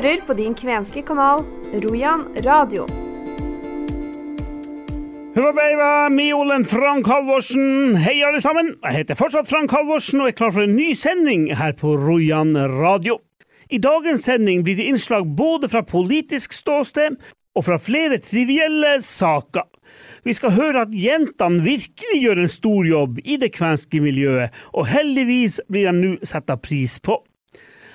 hører på din kvenske kanal Rojan radio. Hubba Miolen Frank Halvorsen. Hei, alle sammen. Jeg heter fortsatt Frank Halvorsen og er klar for en ny sending her på Rojan radio. I dagens sending blir det innslag både fra politisk ståsted og fra flere trivielle saker. Vi skal høre at jentene virkelig gjør en stor jobb i det kvenske miljøet, og heldigvis blir de nå satt pris på.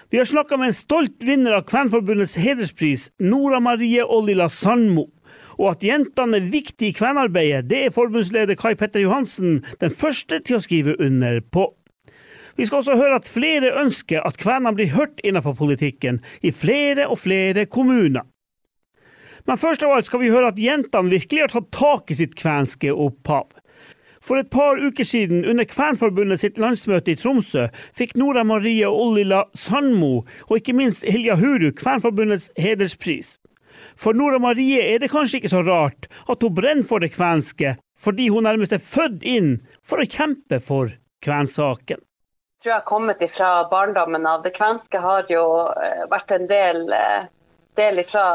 Vi har snakka med en stolt vinner av Kvenforbundets hederspris, Nora Marie Ollila Sandmo. Og at jentene er viktige i kvenarbeidet, det er forbundsleder Kai Petter Johansen den første til å skrive under på. Vi skal også høre at flere ønsker at kvenene blir hørt innenfor politikken, i flere og flere kommuner. Men først av alt skal vi høre at jentene virkelig har tatt tak i sitt kvenske opphav. For et par uker siden, under Kvernforbundet sitt landsmøte i Tromsø, fikk Nora Marie Ollila Sandmo, og ikke minst Hilja Huru, Kvernforbundets hederspris. For Nora Marie er det kanskje ikke så rart at hun brenner for det kvenske, fordi hun nærmest er født inn for å kjempe for kvensaken. Jeg tror jeg har kommet ifra barndommen av. Det kvenske har jo eh, vært en del, eh, del ifra,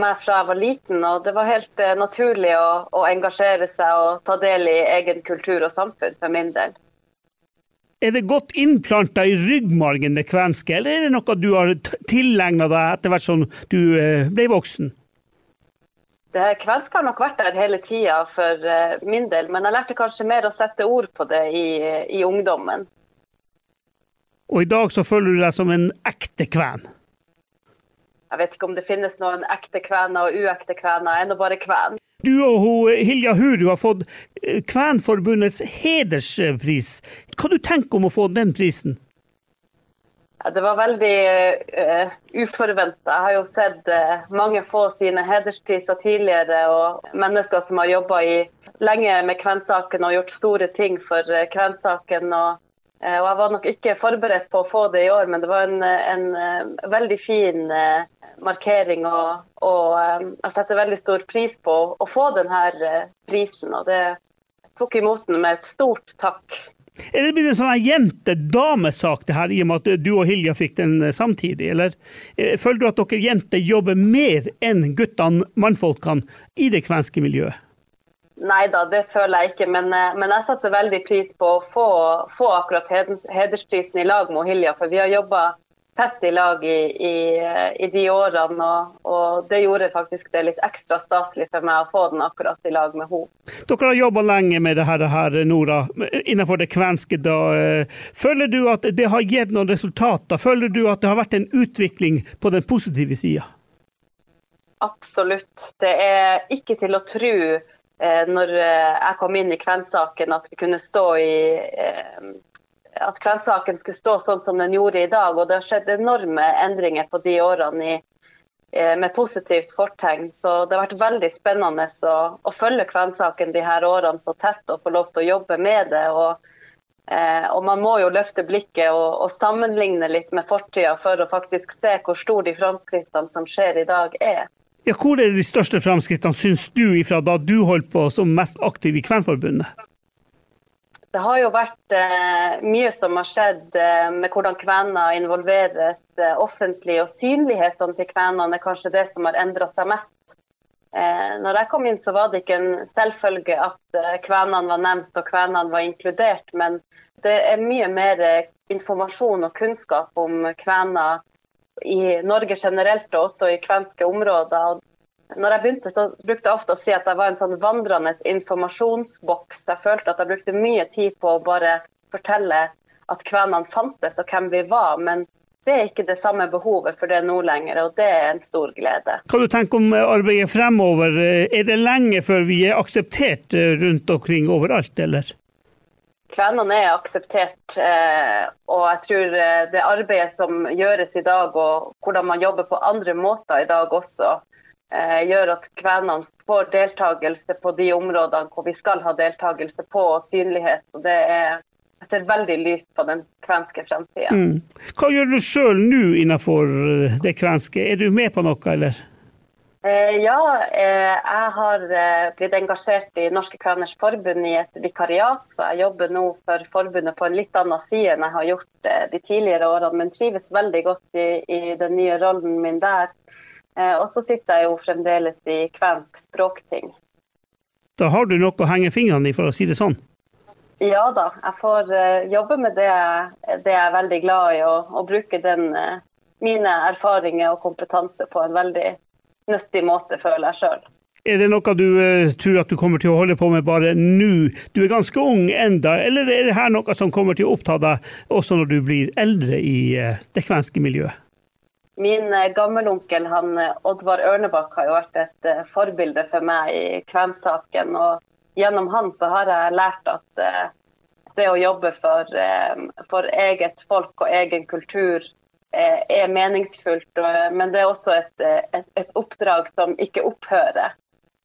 meg fra jeg var liten, og det var helt eh, naturlig å, å engasjere seg og ta del i egen kultur og samfunn for min del. Er det godt innplanta i ryggmargen, det kvenske, eller er det noe du har tilegna deg etter hvert som du ble voksen? Det Kvenske har nok vært der hele tida for uh, min del, men jeg lærte kanskje mer å sette ord på det i, i, ungdommen. Og i dag så føler du deg som en ekte kven? Jeg vet ikke om det finnes noen ekte kvener og uekte kvener, ennå nå bare kven. Du og hun, Hilja Huru har fått eh, Kvenforbundets hederspris. Hva du tenker om å få den prisen? Det var veldig uh, uforventa. Jeg har jo sett uh, mange få sine hederspriser tidligere, og mennesker som har jobba lenge med kvensaken og gjort store ting for uh, kvensaken. Og, og, jeg var nok ikke forberedt på å få det i år, men det var en, en veldig fin markering. Og, og jeg setter veldig stor pris på å få denne prisen, og det tok imot den med et stort takk. Er det blitt en sånn jente-damesak, det her, i og med at du og Hilja fikk den eh, samtidig? Eller eh, føler du at dere jenter jobber mer enn guttene, mannfolkene, i det kvenske miljøet? Nei da, det føler jeg ikke. Men, eh, men jeg satte veldig pris på å få, få akkurat hedersprisen i lag med Hilja. For vi har jobba tett i lag i, i, i de årene. Og, og, det gjorde faktisk det litt ekstra staselig for meg å få den akkurat i lag med henne. Dere har jobba lenge med det her, her, Nora, innenfor det kvenske. Da. Eh, føler du at det har gitt noen resultater? Føler du at det har vært en utvikling på den positive sida? Absolutt. Det er ikke til å tro eh, når eh, jeg kom inn i kvensaken at vi kunne stå i at kvensaken skulle stå sånn som den gjorde i dag. Og det har skjedd enorme endringer på de årene i, eh, med positivt fortegn. Så det har vært veldig spennende å, å følge kvensaken de her årene så tett og få lov til å jobbe med det. Og, eh, og man må jo løfte blikket og, og sammenligne litt med fortida for å faktisk se hvor store de framskrittene som skjer i dag er. Ja, hvor er de største framskrittene, syns du, ifra da du holdt på som mest aktiv i Kvenforbundet? Det har jo vært eh, mye som har skjedd eh, med hvordan kvener involveres eh, offentlig. Og synligheten til kvenene er kanskje det som har endra seg mest. Eh, når jeg kom inn, så var det ikke en selvfølge at eh, kvenene var nevnt og kvenene var inkludert. Men det er mye mer eh, informasjon og kunnskap om kvener i Norge generelt og også i kvenske områder når jeg begynte, så brukte jeg ofte å si at jeg var en sånn vandrende informasjonsboks. Jeg følte at jeg brukte mye tid på å bare fortelle at kvenene fantes og hvem vi var. Men det er ikke det samme behovet for det nå lenger, og det er en stor glede. Hva du tenker om arbeidet fremover? Er det lenge før vi er akseptert rundt omkring overalt, eller? Kvenene er akseptert, eh, og jeg tror eh, det arbeidet som gjøres i dag, og hvordan man jobber på andre måter i dag også, Eh, gjør at kvenene får deltakelse på de områdene hvor vi skal ha deltakelse på, og synlighet. og det er jeg ser veldig lyst på den kvenske fremtiden. Mm. Hva gjør du sjøl nå innenfor det kvenske? Er du med på noe, eller? Eh, ja, eh, jeg har eh, blitt engasjert i Norske Kveners Forbund i et vikariat, så jeg jobber nå for forbundet på en litt annen side enn jeg har gjort de tidligere årene, men trives veldig godt i, i den nye rollen min der. Og så sitter jeg jo fremdeles i kvensk språkting. Da har du noe å henge fingrene i, for å si det sånn? Ja da, jeg får jobbe med det, det jeg er veldig glad i, og, og bruke den, mine erfaringer og kompetanse på en veldig nyttig måte, føler jeg sjøl. Er det noe du uh, tror at du kommer til å holde på med bare nå? Du er ganske ung enda, eller er det her noe som kommer til å oppta deg også når du blir eldre i uh, det kvenske miljøet? Min uh, gammelonkel han, Oddvar Ørnebakk har jo vært et forbilde for meg i kvensaken. og Gjennom han så har jeg lært at det å jobbe for, for eget folk og egen kultur er meningsfullt. Men det er også et, eh, et, et, oppdrag som ikke opphører.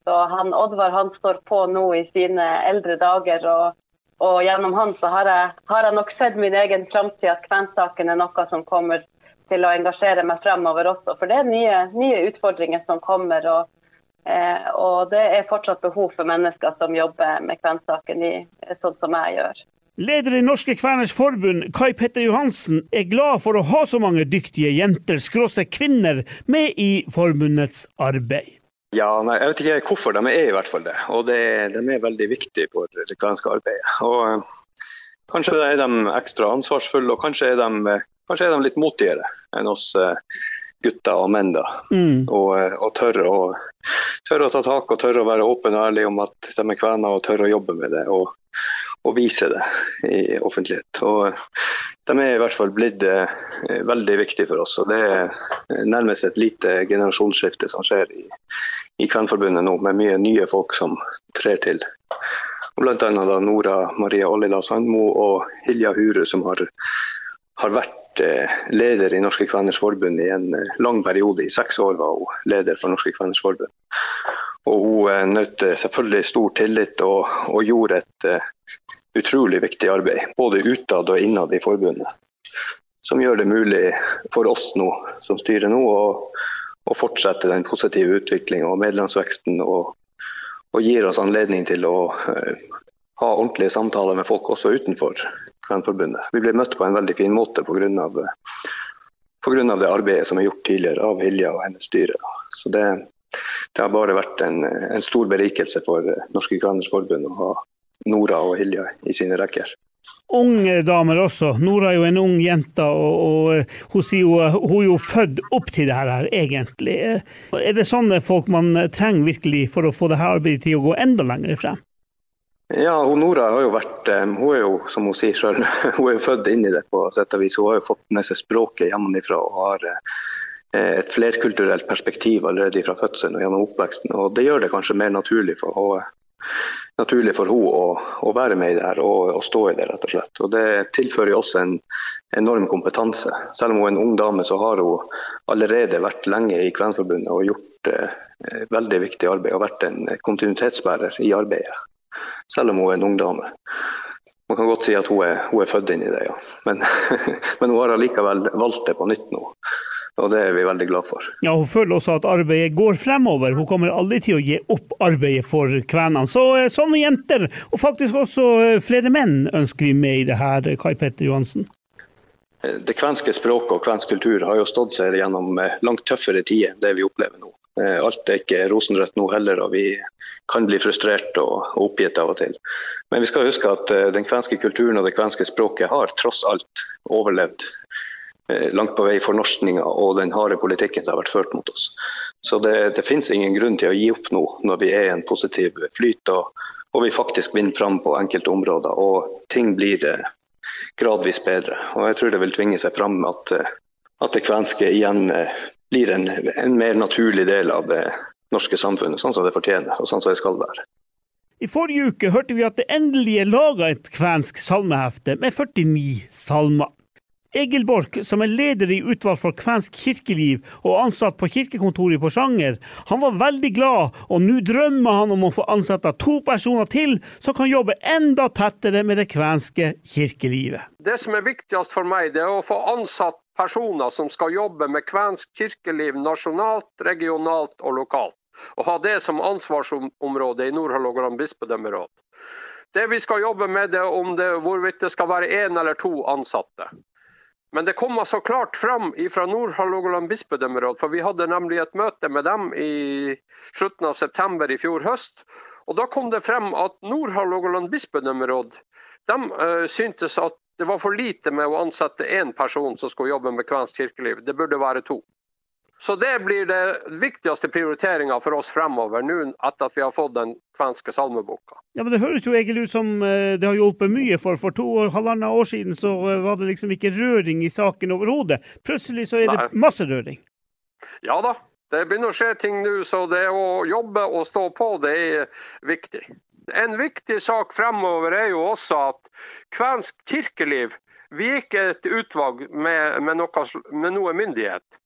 Så han, Oddvar han står på nå i sine eldre dager. og, og gjennom han så har jeg, har jeg, nok sett min egen framtid, at kvensaken er noe som kommer til å engasjere meg fremover også. For det er nye, nye utfordringer som kommer. og Eh, og det er fortsatt behov for mennesker som jobber med kvensaken sånn som jeg gjør. Leder i Norske Kveners Forbund, Kai Petter Johansen, er glad for å ha så mange dyktige jenter, skråstrek kvinner, med i forbundets arbeid. Ja, nei, Jeg vet ikke hvorfor, de er i hvert fall det. Og det, de er veldig viktige for det kvenske arbeidet. Og eh, Kanskje er de ekstra ansvarsfulle, og kanskje er de, kanskje er de litt motigere enn oss eh, gutter og menn. da. Mm. Og, eh, og tørre, å, tørre, å, ta tak og tørre å være åpen og ærlig om at de er kvener, og tørre å jobbe med det. Og, å vise det i offentlighet. Og de er i hvert fall blitt eh, veldig viktige for oss. og Det er nærmest et lite generasjonsskifte som skjer i, i Kvenforbundet nå, med mye nye folk som trer til. Bl.a. Nora Maria Ollila Sandmo og Hilja Huru, som har, har vært eh, leder i Norske Kveners Forbund i en eh, lang periode. I seks år var hun leder for Norske Kveners Forbund. Og hun nøt selvfølgelig stor tillit og, og gjorde et utrolig viktig arbeid, både utad og innad i forbundet. Som gjør det mulig for oss nå, som styrer nå, å, fortsette den positive utviklinga og medlemsveksten. Og, og, gir oss anledning til å uh, ha ordentlige samtaler med folk også utenfor Kvenforbundet. Vi blir møtt på en veldig fin måte pga. det arbeidet som er gjort tidligere av Hilja og hennes styre. Så det, det har bare vært en, en stor berikelse for Norske Kveners Forbund å ha Nora og Hilja i sine rekker. Unge damer også. Nora er jo en ung jente, og, og eh, hun jo, hun er jo født opp til det her, egentlig. Er det sånne folk man trenger virkelig for å få det her arbeidet til å gå enda lenger frem? Ja, hun Nora har jo vært eh, Hun er jo, som hun sier selv, hun er jo født inn i det på sett og vis. Hun har jo fått med seg språket hjemmefra og har eh, et flerkulturelt perspektiv allerede fra fødselen og gjennom oppveksten. og Det gjør det kanskje mer naturlig for henne naturlig for henne å, å, være med i det her og, og, stå i det, rett og slett. Og Det tilfører også en enorm kompetanse. Selv om hun er en ung dame, så har hun allerede vært lenge i Kvenforbundet og gjort eh, veldig viktig arbeid og vært en kontinuitetsbærer i arbeidet. Selv om hun er en ung dame. Man kan godt si at hun er, hun er født inn i det, ja. Men, men hun har allikevel valgt det på nytt nå og det er vi veldig glad for. Ja, Hun føler også at arbeidet går fremover. Hun kommer aldri til å gi opp arbeidet for kvenene. Så eh, sånne jenter, og faktisk også eh, flere menn, ønsker vi med i det her, Kai Petter Johansen. Eh, det kvenske språket og kvensk kultur har jo stått seg gjennom langt tøffere tider det vi opplever nå. Alt er ikke rosenrødt nå heller, og vi kan bli frustrert og oppgitt av og til. Men vi skal huske at den kvenske kulturen og det kvenske språket har tross alt overlevd Eh, langt på vei fornorskninga og den harde politikken som har vært ført mot oss. Så det, det finnes ingen grunn til å gi opp nå, når vi er i en positiv flyt og, og vi faktisk vinner fram på enkelte områder og ting blir eh, gradvis bedre. Og Jeg tror det vil tvinge seg fram at, eh, at det kvenske igjen blir en, en mer naturlig del av det norske samfunnet, sånn som det fortjener og sånn som det skal være. I forrige uke hørte vi at det endelig er laga et kvensk salmehefte med 49 salmer. Egil Borch, som er leder i utvalg for kvensk kirkeliv og ansatt på kirkekontoret i Porsanger, han var veldig glad, og nå drømmer han om å få ansette to personer til som kan jobbe enda tettere med det kvenske kirkelivet. Det som er viktigst for meg, det er å få ansatt personer som skal jobbe med kvensk kirkeliv nasjonalt, regionalt og lokalt. Og ha det som ansvarsområde i Nord-Hålogaland bispedømmeråd. Det vi skal jobbe med, er om det, hvorvidt det skal være én eller to ansatte. Men det kom altså klart fram fra Nord-Hålogaland bispedømmeråd, for vi hadde nemlig et møte med dem i slutten av september i fjor høst. Og da kom det frem at Nord-Hålogaland bispedømmeråd de uh, syntes at det var for lite med å ansette én person som skulle jobbe med kvensk kirkeliv. Det burde være to. Så det blir det viktigste prioriteringa for oss fremover, nå etter at vi har fått den kvenske salmeboka. Ja, men Det høres jo egentlig ut som eh, det har hjulpet mye, for for to og halvannet år siden så eh, var det liksom ikke røring i saken overhodet. Plutselig så er det Nei. masse røring. Ja da, det begynner å skje ting nå, så det å jobbe og stå på, det er viktig. En viktig sak fremover er jo også at kvensk kirkeliv vi er ikke et utvalg med, med, noe, med noe myndighet.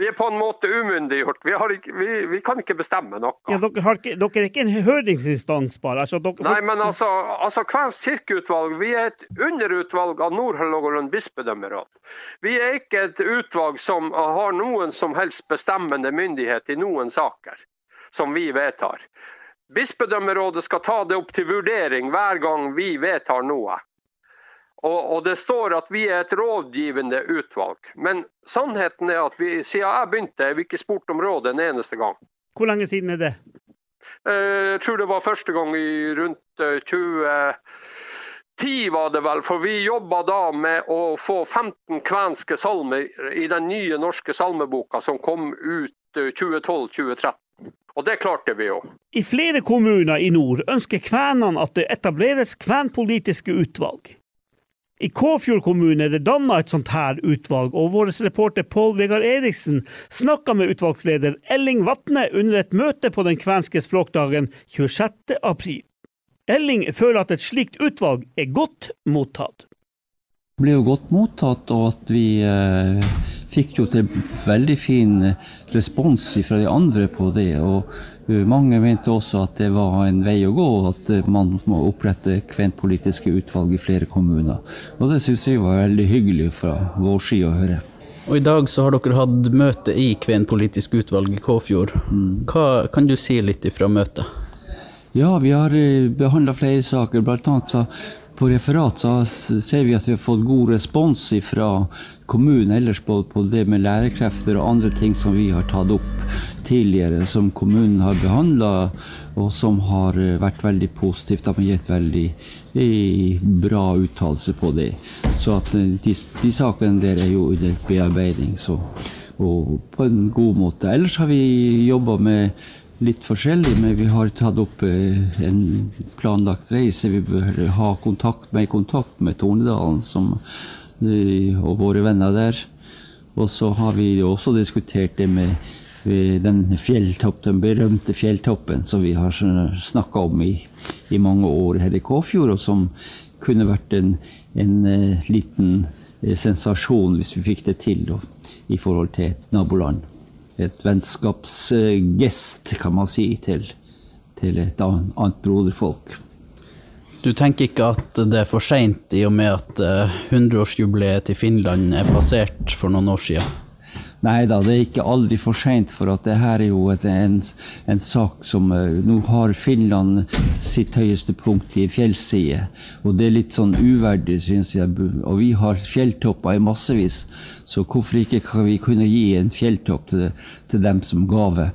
Vi er på en måte umyndiggjort. Vi, vi, vi, kan ikke bestemme noe. Ja, dere, ikke, dere, er ikke en høringsinstans, bare? Altså, dere, Nei, men altså, altså Kvensk kirkeutvalg vi er et underutvalg av Nord-Hålogaland bispedømmeråd. Vi er ikke et utvalg som har noen som helst bestemmende myndighet i noen saker som vi vedtar. Bispedømmerådet skal ta det opp til vurdering hver gang vi vedtar noe. Og, og, det står at vi er et rådgivende utvalg. Men sannheten er at vi, siden jeg begynte, er vi ikke spurt om råd en eneste gang. Hvor lenge siden er det? Eh, jeg tror det var første gang i rundt 2010 eh, var det vel. For vi jobba da med å få 15 kvenske salmer i den nye norske salmeboka som kom ut 2012-2013. Og det klarte vi jo. I flere kommuner i nord ønsker kvenene at det etableres kvenpolitiske utvalg. I Kåfjord kommune er det danna et sånt her utvalg, og vår reporter Pål Vegard Eriksen snakka med utvalgsleder Elling Vatne under et møte på den kvenske språkdagen 26. april. Elling føler at et slikt utvalg er godt mottatt. Det blir jo godt mottatt, og at vi eh, fikk jo til veldig fin respons fra de andre på det. Og uh, mange mente også at det var en vei å gå, at uh, man må opprette kvenpolitiske utvalg i flere kommuner. Og det syns jeg var veldig hyggelig fra vår side å høre. Og I dag så har dere hatt møte i kvenpolitisk utvalg i Kåfjord. Mm. Hva kan du si litt ifra møtet? Ja, vi har behandla flere saker. Blant annet så på referat så ser vi at vi har fått god respons fra kommunen ellers på, på, det med lærekrefter og andre ting som vi har tatt opp tidligere, som kommunen har behandla, og som har eh, vært veldig positivt. De har gitt veldig eh, bra uttalelse på det. Så at eh, de, de sakene der er jo under bearbeiding. Så, og på en god måte. Ellers har vi jobba med litt forskjellig, men vi har tatt opp en planlagt reise. Vi bør ha kontakt, mer kontakt med Tornedalen som, eh, og våre venner der. Og så har vi også diskutert det med den fjelltopp, den berømte fjelltoppen som vi har snakka om i, i, mange år her i Kåfjord, og som kunne vært en, en uh, liten uh, sensasjon hvis vi fikk det til da, i forhold til et naboland et vennskapsgest, kan man si, til, til et annet broderfolk. Du tenker ikke at det er for seint, i og med at 100-årsjubileet til Finland er passert for noen år siden? Nei da, det er ikke aldri for seint, for at det her er jo et, en, en, sak som uh, Nå har Finland sitt høyeste punkt i fjellside, og det er litt sånn uverdig, syns jeg. Og vi har fjelltopper i massevis, så hvorfor ikke kan vi kunne gi en fjelltopp til, til dem som gave?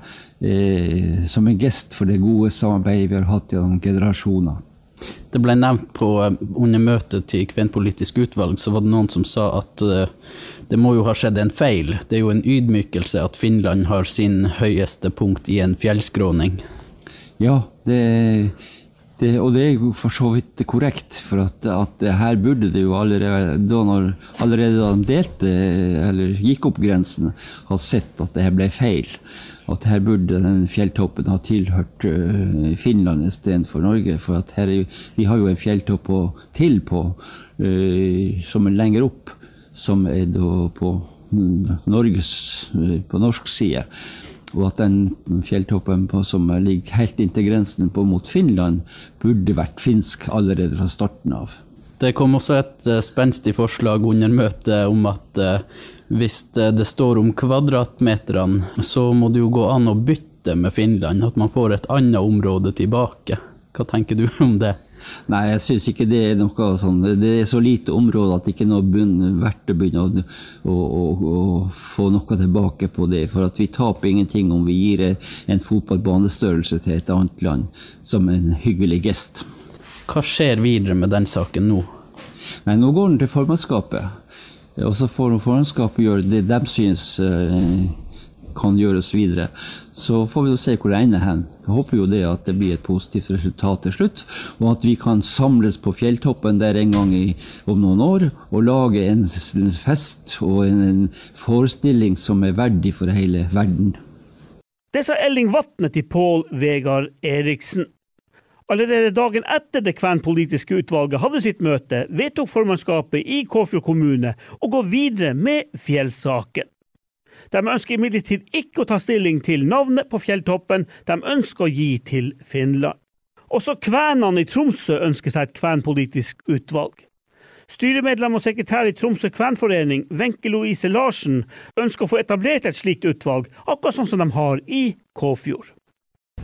Eh, som en gest for det gode samarbeidet vi har hatt gjennom generasjoner. Det ble nevnt på, eh, under møtet til Kvenpolitisk utvalg, så var det noen som sa at uh, det må jo ha skjedd en feil. Det er jo en ydmykelse at Finland har sin høyeste punkt i en fjellskråning. Ja, det, det, og det er jo for så vidt korrekt. For at, at her burde det jo allerede da, når, allerede da de delte, eller gikk opp grensen, ha sett at det her ble feil. At her burde den fjelltoppen ha tilhørt uh, Finland istedenfor Norge. For at her er, vi har jo en fjelltopp til på, uh, som er lenger opp som er på, Norges, på norsk side. Og at den fjelltoppen på, som ligger helt inntil grensen mot Finland, burde vært finsk allerede fra starten av. Det kom også et uh, spenstig forslag under møtet om at uh, hvis det, det, står om kvadratmeterne, så må det jo gå an å bytte med Finland. At man får et annet område tilbake. Hva tenker du om det? Nei, jeg syns ikke det er noe sånn Det er så lite område at det ikke er noe verdt å begynne å, å, å, få noe tilbake på det. For at vi taper ingenting om vi gir en fotballbanestørrelse til et annet land som en hyggelig gest. Hva skjer videre med den saken nå? Nei, Nå går den til formannskapet. Og så får formannskapet gjøre det de synes eh, kan gjøres videre. Så får vi jo se hvor det ender hen. Jeg håper jo det at det blir et positivt resultat til slutt, og at vi kan samles på fjelltoppen der en gang i, om noen år og lage en fest og en forestilling som er verdig for hele verden. Det sa Elling Vatne til Pål Vegard Eriksen. Allerede dagen etter det kvenpolitiske utvalget hadde sitt møte, vedtok formannskapet i Kåfjord kommune å gå videre med fjellsaken. De ønsker imidlertid ikke å ta stilling til navnet på fjelltoppen, de ønsker å gi til Finland. Også kvenene i Tromsø ønsker seg et kvenpolitisk utvalg. Styremedlem og sekretær i Tromsø kvenforening, Wenche Louise Larsen, ønsker å få etablert et slikt utvalg, akkurat sånn som de har i Kåfjord.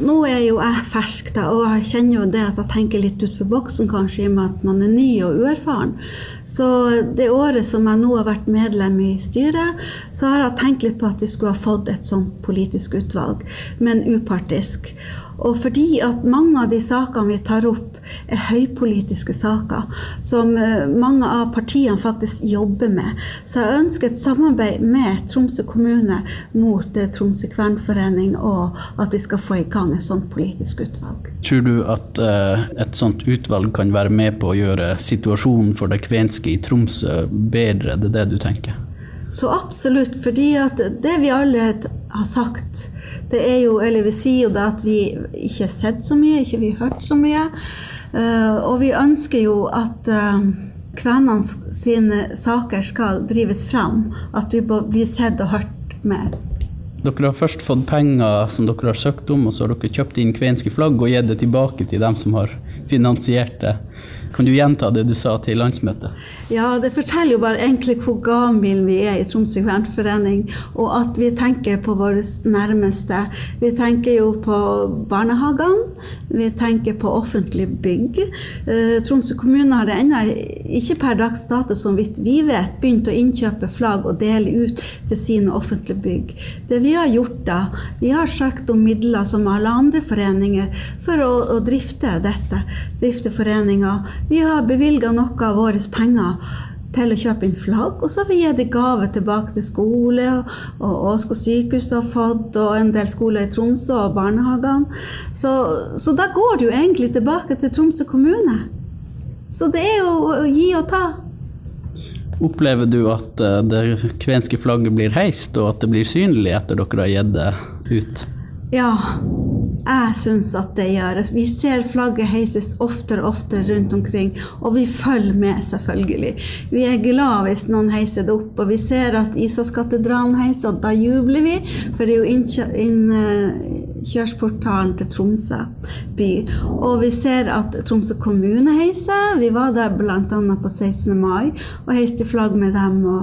Nå er jo jeg fersk, da, og jeg kjenner jo det at jeg tenker litt utenfor boksen, kanskje, i og med at man er ny og uerfaren. Så det året som jeg nå har vært medlem i styret, så har jeg tenkt litt på at vi skulle ha fått et sånt politisk utvalg, men upartisk. Og fordi at mange av de sakene vi tar opp, er høypolitiske saker som eh, mange av partiene faktisk jobber med. Så jeg ønsker et samarbeid med Tromsø kommune mot eh, Tromsø Kvernforening, og at vi skal få i gang et sånt politisk utvalg. Tror du at uh, et sånt utvalg kan være med på å gjøre situasjonen for det kvenske i Tromsø bedre? Det er det du tenker? Så absolutt. fordi det vi alle har sagt, det er jo Eller vi sier jo da at vi ikke har sett så mye, ikke vi har hørt så mye. Uh, og vi ønsker jo at uh, kvenene sine saker skal drives fram. At vi blir sett og hørt mer. Dere har først fått penger som dere har søkt om, og så har dere kjøpt inn kvenske flagg og gitt det tilbake til dem som har finansiert det. Kan du gjenta det du sa til landsmøtet? Ja, det forteller jo bare egentlig hvor gammel vi er i Tromsø Kvernforening, og at vi tenker på våre nærmeste. Vi tenker jo på barnehagene, vi tenker på offentlige bygg. Uh, Tromsø kommune har ennå ikke per dags dato, som vidt vi vet, begynt å innkjøpe flagg og dele ut til sine offentlige bygg. Det vi har gjort da, vi har søkt om midler som alle andre foreninger for å, å drifte dette, drifte foreninger. Vi har bevilga noe av våre penger til å kjøpe inn flagg, og så har vi gitt gave tilbake til skole. Og Åsgård sykehus har fått, og en del skoler i Tromsø og barnehagene. Så, så, da går det jo egentlig tilbake til Tromsø kommune. Så det er jo å gi og ta. Opplever du at eh, det kvenske flagget blir heist, og at det blir synlig etter dere har gitt det ut? Ja, jeg syns at det gjøres. Vi ser flagget heises oftere og oftere rundt omkring, og vi følger med, selvfølgelig. Vi er glad hvis noen heiser det opp, og vi ser at Isakskatedralen heiser, og da jubler vi, for det er jo innkjørsportalen til Tromsø by. Og vi ser at Tromsø kommune heiser. Vi var der bl.a. på 16. mai og heiste flagg med dem og,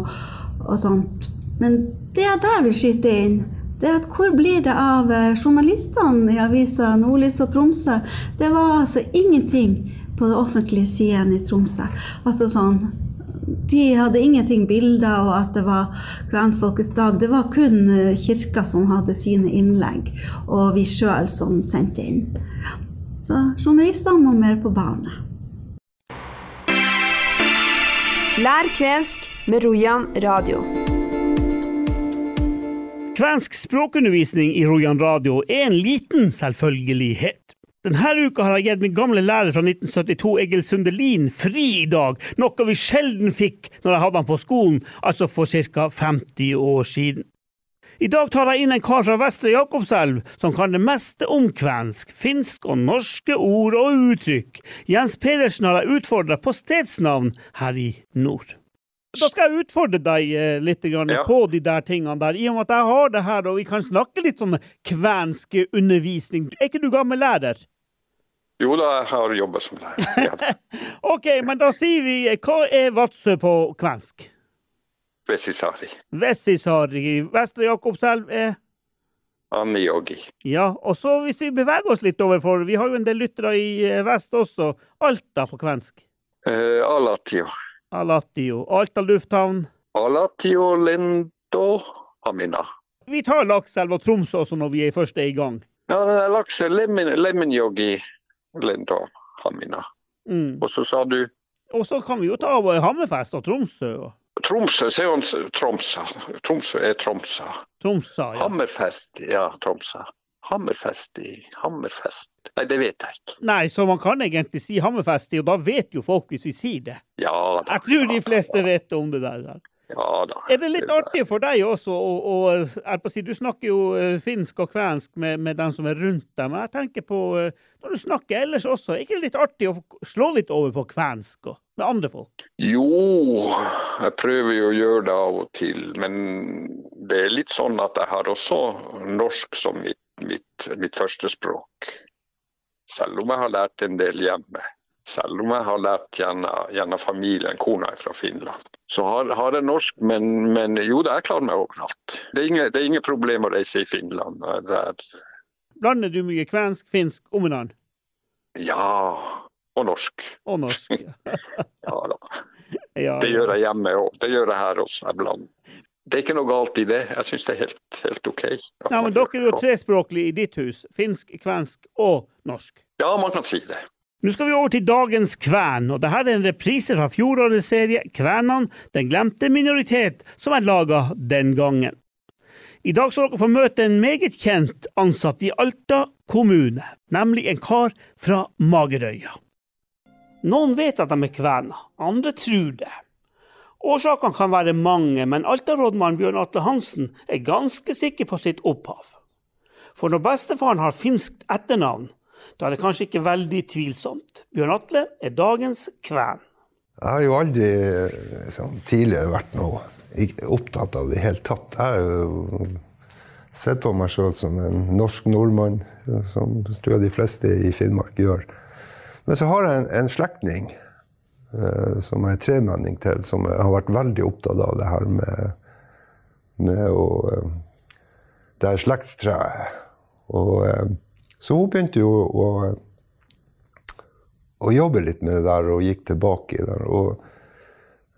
og sånt. Men det er der vi skyter inn det at hvor blir det av eh, journalistene i avisa Nordlys og Tromsø? Det var altså ingenting på den offentlige siden i Tromsø. Altså sånn de hadde ingenting bilder og at det var kvenfolkets dag. Det var kun eh, kirka som hadde sine innlegg, og vi sjøl som sendte inn. Så journalistene må mer på bane. Lær kvensk med Rojan radio. Kvensk språkundervisning i Rojan radio er en liten selvfølgelighet. Denne uka har jeg gitt min gamle lærer fra 1972, Egil Sundelin, fri i dag, noe vi sjelden fikk når jeg hadde han på skolen, altså for ca. 50 år siden. I dag tar jeg inn en kar fra Vestre Jakobselv som kan det meste om kvensk, finsk og norske ord og uttrykk. Jens Pedersen har jeg utfordra på stedsnavn her i nord. Da skal jeg utfordre deg eh, litt ja. på de der tingene der, i og med at jeg har det her, og vi kan snakke litt sånn kvensk undervisning. Er ikke du gammel lærer? Jo da, jeg har jobba som lærer. Ja. OK, men da sier vi Hva er Vadsø på kvensk? Vessisari. Vessisari. Vestre Jakobselv er Amiyogi. Ja, og så hvis vi beveger oss litt overfor, vi har jo en del lyttere i eh, vest også. Alta på kvensk. Eh, Alatio. Alatio. Alta lufthavn. Alatio Lindo Amina. Vi tar Lakselv og Troms også når vi først er i gang. Ja, den er laks Lemin, Leminyogi Lindo Amina. Mm. Og så sa du Og så kan vi jo ta Hammerfest og Tromsø. og Tromsø, så er han Tromsø. Tromsø er Tromsø. Tromsø, ja. Hammerfest, ja, Tromsø. Hammerfest i Hammerfest Nei, det vet jeg ikke. Nei, så man kan egentlig si Hammerfest, og da vet jo folk hvis vi sier det. Ja da. Jeg tror de fleste vet om det der. Ja da. Er det litt artig for deg også og jeg si, Du snakker jo eh, finsk og kvensk med, med dem som er rundt deg, men jeg tenker på eh, Når du snakker ellers også, er det ikke litt artig å slå litt over på kvensk og, med andre folk? Jo, jeg prøver jo å gjøre det av og til, men det er litt sånn at jeg har også norsk som mitt, mitt, mitt første språk. Selv om jeg har lært en del hjemme. Selv om jeg har lært gjennom, gjennom familien, kona er fra Finland. Så har, har jeg norsk, men, men jo da, jeg klarer meg overalt. Det er ingen, det er ingen problem å reise i Finland. Der. er, Blander du mye kvensk, finsk omenan? ja, og norsk. Og norsk? Ja. Ja da. ja, Det gjør jeg hjemme òg. Det gjør jeg her også. Jeg blander. Det er ikke noe galt i det. Jeg syns det er helt, helt OK. Ja, men Dere er jo trespråklige i ditt hus. Finsk, kvensk og norsk. Ja, man kan si det. Nå skal vi over til dagens kven, og dette er en reprise fra fjorårets serie Kvenene, den glemte minoritet, som er laga den gangen. I dag skal dere få møte en meget kjent ansatt i Alta kommune, nemlig en kar fra Magerøya. Noen vet at de er kvener, andre tror det. Årsakene kan være mange, men Alta-rådmann Bjørn Atle Hansen er ganske sikker på sitt opphav. For når bestefaren har finskt etternavn, da er det kanskje ikke veldig tvilsomt. Bjørn Atle er dagens kven. Jeg har jo aldri eh, sånn, tidligere vært noe opptatt av det i hele tatt. Jeg har jo sett på meg sjøl som en norsk nordmann, som tror jeg de fleste i Finnmark gjør. Men så har jeg en, en slektning som jeg er tremenning til, som har vært veldig opptatt av det her med, med å eh, Det her slektstreet. Og, eh, så hun begynte jo å, å jobbe litt med det der og gikk tilbake i det. Og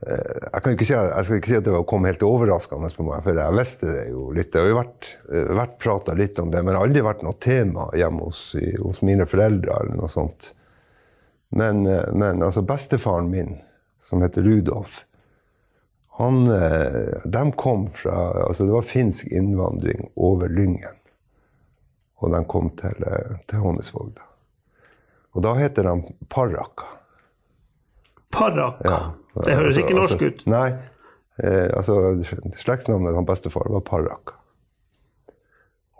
eh, jeg, kan ikke si, jeg skal ikke si at det kom helt overraskende på meg, for jeg visste det jo litt. Det har jo vært, eh, vært prata litt om det, men det har aldri vært noe tema hjemme hos, hos mine foreldre eller noe sånt. Men, eh, men altså bestefaren min, som heter Rudolf, han, eh, de kom fra altså Det var finsk innvandring over Lyngen. Og de kom til, eh, til Honnesvåg. da. Og da heter de Parraka. Parraka? Ja. Det høres Altså- ikke norsk altså, ut. Nei. Eh, altså, slektsnavnet til bestefar var Parraka.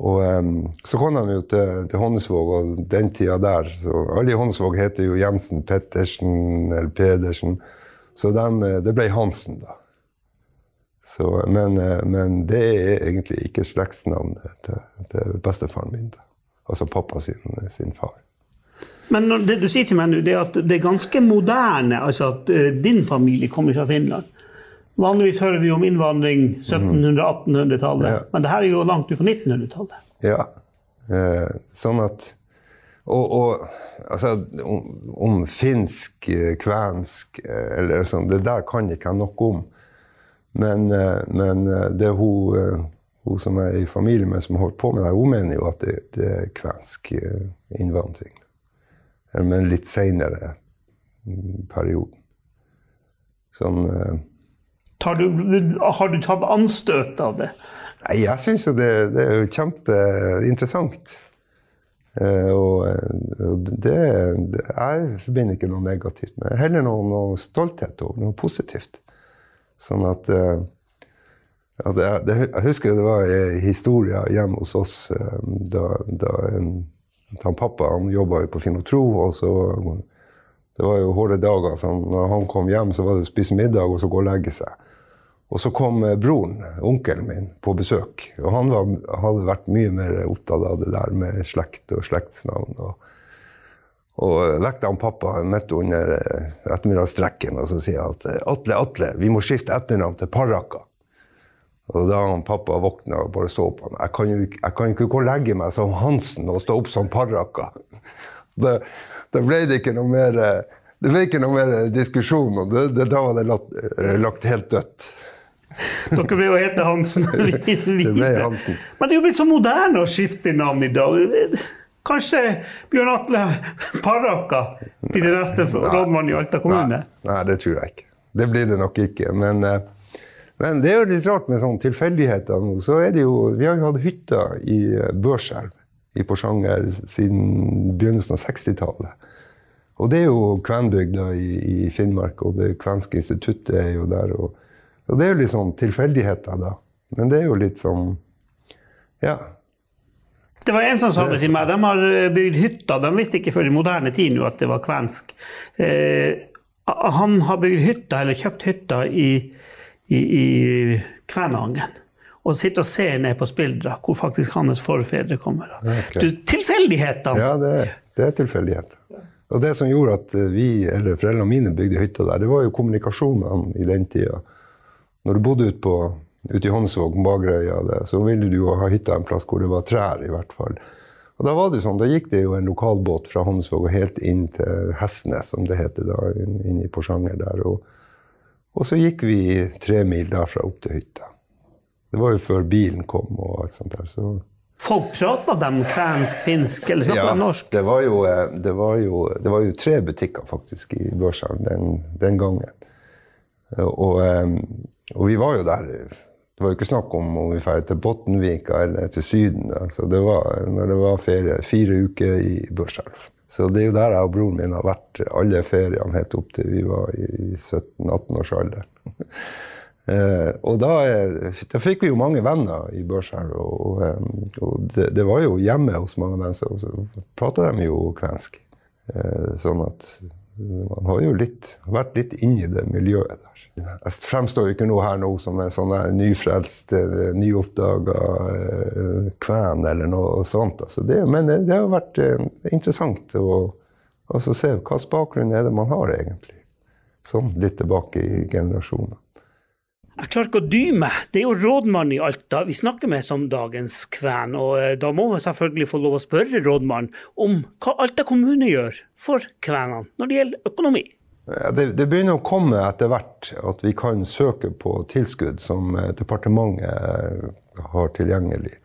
Og um, så kom de jo til, til Honnesvåg, og den tida der så Alle i Honnesvåg heter jo Jensen, Pettersen eller Pedersen. Så dem, eh, det ble Hansen, da. Så, men, eh, men det er egentlig ikke slektsnavnet til, til bestefaren min. da. Altså pappa sin, sin far. Men det du sier til meg nå, det er at det er ganske moderne, altså at eh, din familie kommer fra Finland. Vanligvis hører vi om innvandring 1700-1800-tallet, Ja. men det her er jo langt ut på 1900-tallet. Ja. Eh, sånn at Og, og altså, om, om finsk, eh, kvensk eh, eller sånn, det der kan ikke jeg noe om. Men, men det er hun, hun som er i familie med, som holder på med det, hun mener jo at det, det er kvensk innvandring. Men litt seinere perioden. Sånn du, har du tatt anstøt av det? Nei, jeg syns jo det, det er jo kjempeinteressant. Eh, og og det, det Jeg forbinder ikke noe negativt med Heller noe, noe stolthet og noe positivt. Sånn at, eh, at jeg, det, jeg husker det var en historie hjemme hos oss eh, da, da en, han pappa han jobba jo på Finotro, og så Det var jo harde dager. Så når han kom hjem, så var det å spise middag og så gå og legge seg. Og så kom eh, broren, onkelen min, på besøk. Og han var, hadde vært mye mer opptatt av det der med slekt og slektsnavn. Og, Og vekket han pappa midt under eh, ettermiddagsstrekken og så sier han at Atle, Atle, vi må skifte etternavn til Parraka. Og da han pappa våkna og bare så på han, jeg kan jo jeg kan ikke gå og legge meg som Hansen og stå opp som Parraka. Da, da ble det ikke noe mer det ble ikke noe mer diskusjon, det, det, da var det lagt, lagt helt dødt. Dere ble jo hete Hansen. det ble Hansen. Men det er jo blitt så moderne å skifte navn i dag. Kanskje Bjørn Atle Paraka blir det neste rådmann i Alta kommune? Nei, nei, det tror jeg ikke. Det blir det nok ikke. Men, men det er jo litt rart med sånne tilfeldigheter nå. Så er det jo, vi har jo hatt hytta i Børselv i Porsanger siden begynnelsen av 60-tallet. Og det er jo kvenbygda i, i, Finnmark, og det kvenske instituttet er jo der. Og, og, det er jo litt sånn tilfeldigheter, da. Men det er jo litt sånn Ja. Det var en som sa det til meg. De har bygd hytter. De visste ikke før i moderne tid nå at det var kvensk. Eh, han har bygd hytter, eller kjøpt hytter, i, i, i Kvænangen. Og sitter og ser ned på Spildra, hvor faktisk hans forfedre kommer. Okay. Tilfeldighetene! Ja, det, det er tilfeldighet. Og det som gjorde at vi, eller foreldrene mine bygde hytta der, det var jo kommunikasjonene i den tida. Når du bodde ute, ut i Hånsvåg, Bagerøya, så ville du jo ha hytta en plass hvor det var trær, i hvert fall. Og da var det sånn, da gikk det jo en lokalbåt fra Hånsvåg og helt inn til Hestnes, som det heter da, inn, i Porsanger der. Og, og, så gikk vi tre mil derfra opp til hytta. Det var jo før bilen kom og alt sånt der. så... Folk prata de kvensk, finsk eller snakka ja, de norsk? Det var, jo, eh, det, var jo, det var, jo, tre butikker faktisk i Børshallen den, den, gangen. Og, eh, og, vi var jo der Det var jo ikke snakk om om vi drar til Bottenvika eller til Syden. Altså det var, når det var ferie, fire uker i Børselv. Så det er jo der jeg og broren min har vært alle feriene helt opp til vi var i 17-18 års alder. Eh, og da, eh, da, fikk vi jo mange venner i Børselv, og, og, og det, det, var jo hjemme hos mange venner, så, så prata de jo kvensk. Eh, sånn at man har jo litt, vært litt inni det miljøet. Jeg fremstår jo ikke noe her nå som en sånn nyfrelst, eh, nyoppdaga eh, kven eller noe sånt. Altså det, men det, har vært eh, interessant å altså se hvilken bakgrunn er det man har egentlig. Sånn litt tilbake i generasjoner. Jeg klarer ikke å dy meg. Det er jo rådmannen i Alta vi snakker med som dagens kven, og da må vi selvfølgelig få lov å spørre rådmannen om hva Alta kommune gjør for kvenene når det gjelder økonomi. Det, det, begynner å komme etter hvert at vi kan søke på tilskudd som eh, departementet eh, har tilgjengelig.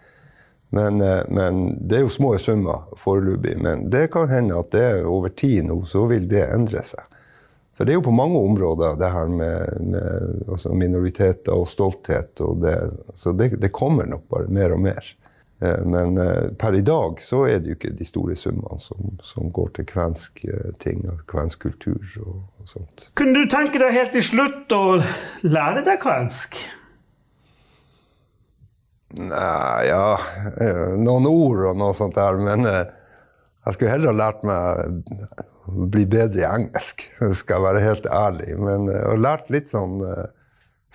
Men, men det er jo små summer foreløpig. Men det kan hende at det over tid nå så vil det endre seg. For det er jo på mange områder det her med, med altså minoriteter og stolthet. Og det, så det, det, kommer nok bare mer og mer. Eh, men eh, per i dag så er det jo ikke de store summene som, som går til kvensk eh, ting og kvensk kultur og, og, sånt. Kunne du tenke deg helt til slutt å lære deg kvensk? Nei, ja Noen ord og noe sånt der. Men jeg skulle heller ha lært meg å bli bedre i engelsk, skal jeg være helt ærlig. Men å lært litt sånn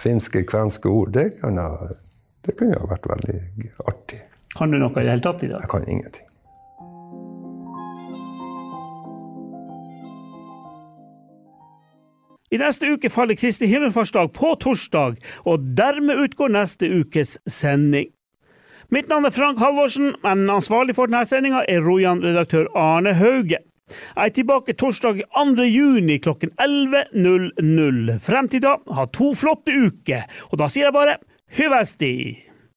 finske, kvenske ord, det, kunne, det kunne ha vært veldig artig. Kan du noe i det hele tatt i dag? Jeg kan ingenting. I neste uke faller Kristi himmelfartsdag på torsdag, og dermed utgår neste ukes sending. Mitt navn er Frank Halvorsen, men ansvarlig for denne sendinga er Rojan-redaktør Arne Hauge. Jeg er tilbake torsdag 2. juni klokken 11.00. Frem til da, ha to flotte uker, og da sier jeg bare hyvesti!